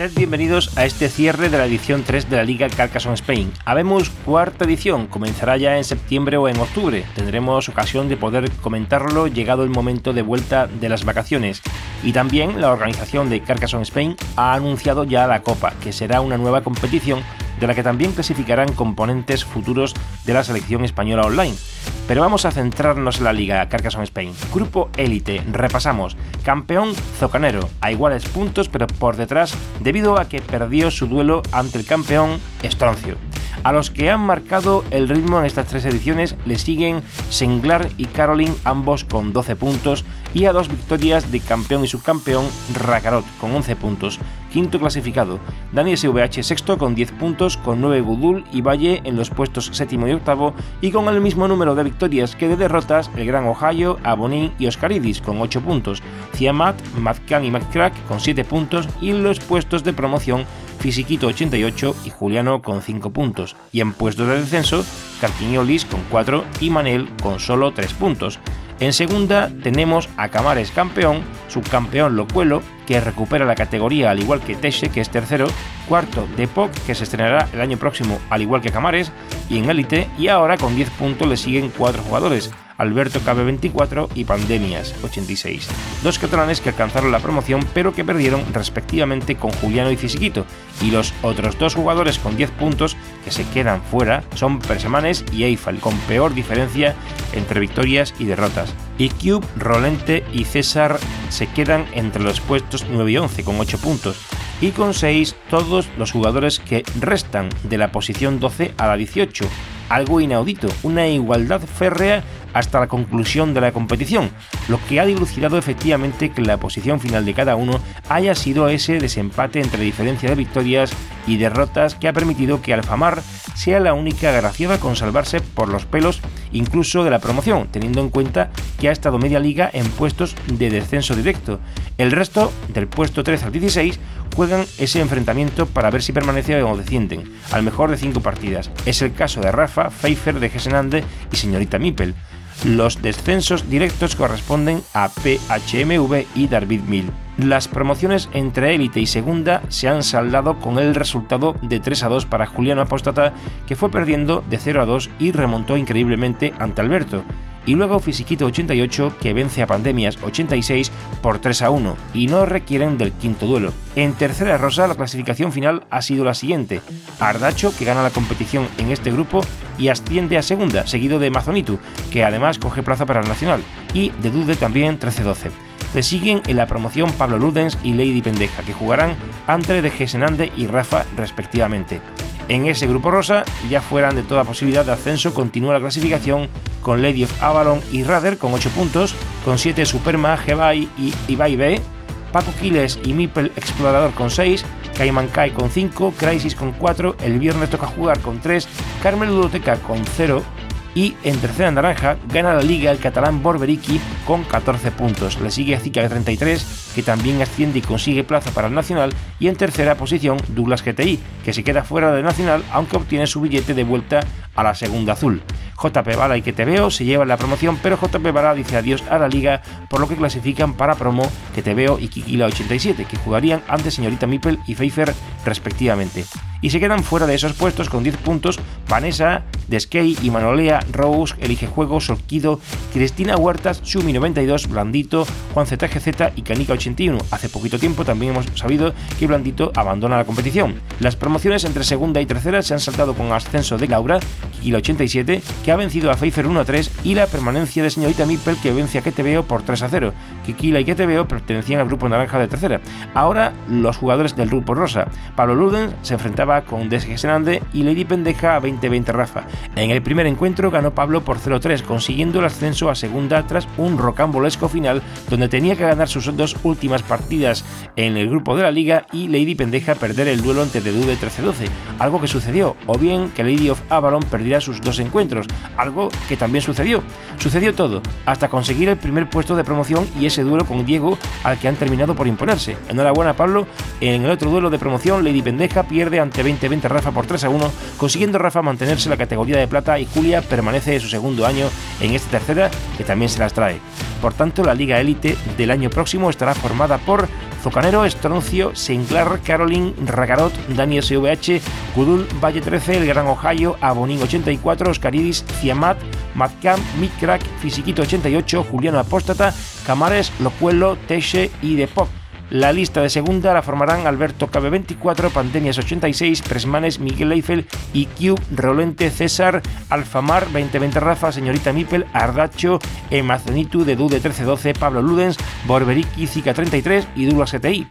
Sed bienvenidos a este cierre de la edición 3 de la Liga Carcassonne Spain. Habemos cuarta edición, comenzará ya en septiembre o en octubre. Tendremos ocasión de poder comentarlo llegado el momento de vuelta de las vacaciones. Y también la organización de Carcassonne Spain ha anunciado ya la Copa, que será una nueva competición de la que también clasificarán componentes futuros de la selección española online. Pero vamos a centrarnos en la liga Carcassonne Spain. Grupo élite, repasamos. Campeón Zocanero, a iguales puntos pero por detrás debido a que perdió su duelo ante el campeón Estroncio. A los que han marcado el ritmo en estas tres ediciones le siguen Senglar y Caroline, ambos con 12 puntos, y a dos victorias de campeón y subcampeón Rakarot con 11 puntos. Quinto clasificado, Dani SVH sexto con 10 puntos, con 9 Gudul y Valle en los puestos séptimo y octavo, y con el mismo número de victorias que de derrotas el Gran Ohio, Abonín y Oscaridis con 8 puntos, Ciamat, Mazcan y McCrack con 7 puntos y los puestos de promoción Fisiquito 88 y Juliano con 5 puntos. Y en puestos de descenso, Carquiñolis con 4 y Manel con solo 3 puntos. En segunda tenemos a Camares campeón, subcampeón Locuelo, que recupera la categoría al igual que Teche, que es tercero, cuarto Depok, que se estrenará el año próximo al igual que Camares, y en élite, y ahora con 10 puntos le siguen 4 jugadores, Alberto Cabe 24 y Pandemias 86. Dos catalanes que alcanzaron la promoción pero que perdieron respectivamente con Juliano y Fisiquito. Y los otros dos jugadores con 10 puntos que se quedan fuera son Persemanes y Eiffel, con peor diferencia entre victorias y derrotas. Y Cube, Rolente y César se quedan entre los puestos 9 y 11 con 8 puntos y con 6 todos los jugadores que restan de la posición 12 a la 18. Algo inaudito, una igualdad férrea hasta la conclusión de la competición, lo que ha dilucidado efectivamente que la posición final de cada uno haya sido ese desempate entre diferencia de victorias y derrotas que ha permitido que Alfamar sea la única agraciada con salvarse por los pelos incluso de la promoción, teniendo en cuenta que ha estado media liga en puestos de descenso directo. El resto, del puesto 13 al 16, juegan ese enfrentamiento para ver si permanecen o descienden, al mejor de 5 partidas. Es el caso de Rafa, Pfeiffer de Gesenande y Señorita Mipel. Los descensos directos corresponden a PHMV y David Mill. Las promociones entre élite y segunda se han saldado con el resultado de 3 a 2 para Juliano Apóstata, que fue perdiendo de 0 a 2 y remontó increíblemente ante Alberto. Y luego Fisiquito 88 que vence a Pandemias 86 por 3 a 1 y no requieren del quinto duelo. En tercera rosa la clasificación final ha sido la siguiente. Ardacho que gana la competición en este grupo y asciende a segunda, seguido de Mazonitu, que además coge plaza para el Nacional, y de Dude también 13-12. Le siguen en la promoción Pablo Ludens y Lady Pendeja, que jugarán Andre de Gesenande y Rafa respectivamente. En ese grupo rosa, ya fueran de toda posibilidad de ascenso, continúa la clasificación con Lady of Avalon y Rader con 8 puntos, con 7 Superma, Hebai y Ibai B, Paco Quiles y Mipel Explorador con 6, Cayman Kai con 5, Crisis con 4, el viernes toca jugar con 3, Carmel Ludoteca con 0 y en tercera naranja gana la liga el catalán Borberiki con 14 puntos. Le sigue Zika de 33, que también asciende y consigue plaza para el Nacional, y en tercera posición Douglas GTI, que se queda fuera del Nacional aunque obtiene su billete de vuelta a la segunda azul. JP Bala y que te veo se llevan la promoción, pero JP Bala dice adiós a la liga, por lo que clasifican para promo que te veo y Kikila 87, que jugarían ante Señorita Mipel y Pfeiffer respectivamente. Y se quedan fuera de esos puestos con 10 puntos Vanessa, Deskey y Manolea, Rose, Elige Juego, Solquido, Cristina Huertas, Shumi 92, Blandito, Juan ZGZ y Canica 81. Hace poquito tiempo también hemos sabido que Blandito abandona la competición. Las promociones entre segunda y tercera se han saltado con ascenso de Laura, Kikila 87, que ha vencido a Pfeiffer 1 a 3 y la permanencia de señorita Mipel que vence a Veo por 3 a 0. Kikila y Veo pertenecían al grupo naranja de tercera. Ahora los jugadores del grupo rosa. Pablo Luden se enfrentaba con Desgesenande y Lady Pendeja a 20-20 Rafa. En el primer encuentro ganó Pablo por 0-3, consiguiendo el ascenso a segunda tras un rocambolesco final donde tenía que ganar sus dos últimas partidas en el grupo de la liga y Lady Pendeja perder el duelo ante Dedu de 13-12, algo que sucedió, o bien que Lady of Avalon perdiera sus dos encuentros, algo que también sucedió. Sucedió todo, hasta conseguir el primer puesto de promoción y ese duelo con Diego al que han terminado por imponerse. Enhorabuena Pablo, en el otro duelo de promoción Lady Pendeja pierde ante 20-20 Rafa por 3 1, consiguiendo Rafa mantenerse en la categoría de plata y Julia permanece su segundo año en esta tercera que también se las trae. Por tanto, la Liga Élite del año próximo estará formada por Zocanero, Estroncio, Sinclair, Caroline, Ragarot, Daniel SVH, Kudul, Valle 13, El Gran Ohio, Abonín 84, Oscaridis, Ciamat, Madcam, Midcrack, Fisiquito 88, Juliano Apóstata, Camares, Locuelo, Teche y Depop. La lista de segunda la formarán Alberto KB24, Pandemias 86, Presmanes, Miguel Eiffel, IQ, Rolente, César, Alfamar, 2020 Rafa, Señorita Mipel, Ardacho, Emazonitu, Dedu de 1312, Pablo Ludens, Borberiki, Zika 33 y Douglas GTI.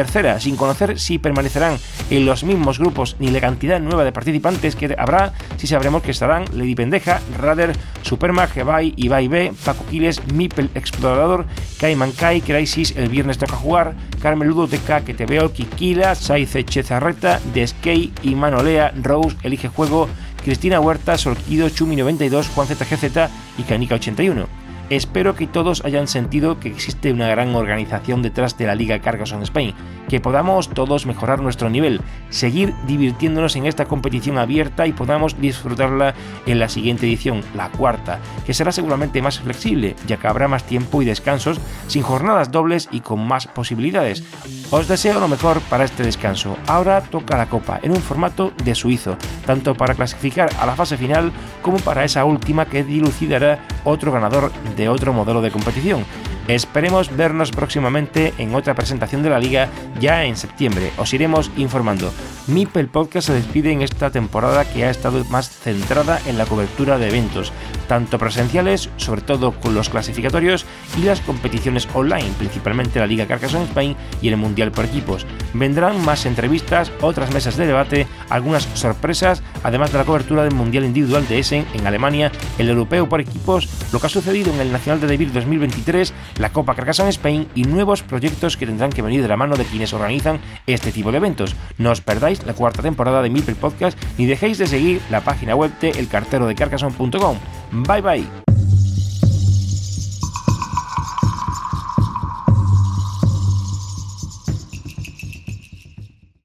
Tercera, sin conocer si permanecerán en los mismos grupos ni la cantidad nueva de participantes que habrá, si sabremos que estarán Lady Pendeja, Rader, Supermag, Gebai, Ibai B, Paco Quiles, Mipel Explorador, Cayman Kai, Crisis, El Viernes Toca Jugar, Carmen Ludo TK, Que Te Veo, Kikila, Saize Chezarreta, Deskey, Imanolea, Rose, Elige Juego, Cristina Huerta, Solquido, Chumi92, Juan ZGZ y Canica 81. Espero que todos hayan sentido que existe una gran organización detrás de la Liga Carcassonne Spain, que podamos todos mejorar nuestro nivel, seguir divirtiéndonos en esta competición abierta y podamos disfrutarla en la siguiente edición, la cuarta, que será seguramente más flexible, ya que habrá más tiempo y descansos, sin jornadas dobles y con más posibilidades. Os deseo lo mejor para este descanso. Ahora toca la copa, en un formato de suizo, tanto para clasificar a la fase final como para esa última que dilucidará otro ganador de otro modelo de competición. Esperemos vernos próximamente en otra presentación de la liga ya en septiembre. Os iremos informando. Mipel Podcast se despide en esta temporada que ha estado más centrada en la cobertura de eventos, tanto presenciales, sobre todo con los clasificatorios, y las competiciones online, principalmente la Liga Carcassonne Spain y el Mundial por equipos. Vendrán más entrevistas, otras mesas de debate, algunas sorpresas, además de la cobertura del Mundial Individual de Essen en Alemania, el Europeo por equipos, lo que ha sucedido en el Nacional de Devir 2023, la Copa Carcassonne Spain y nuevos proyectos que tendrán que venir de la mano de quienes organizan este tipo de eventos. No os perdáis la cuarta temporada de Mipel Podcast ni dejéis de seguir la página web de elcarterodecarcassonne.com. Bye bye.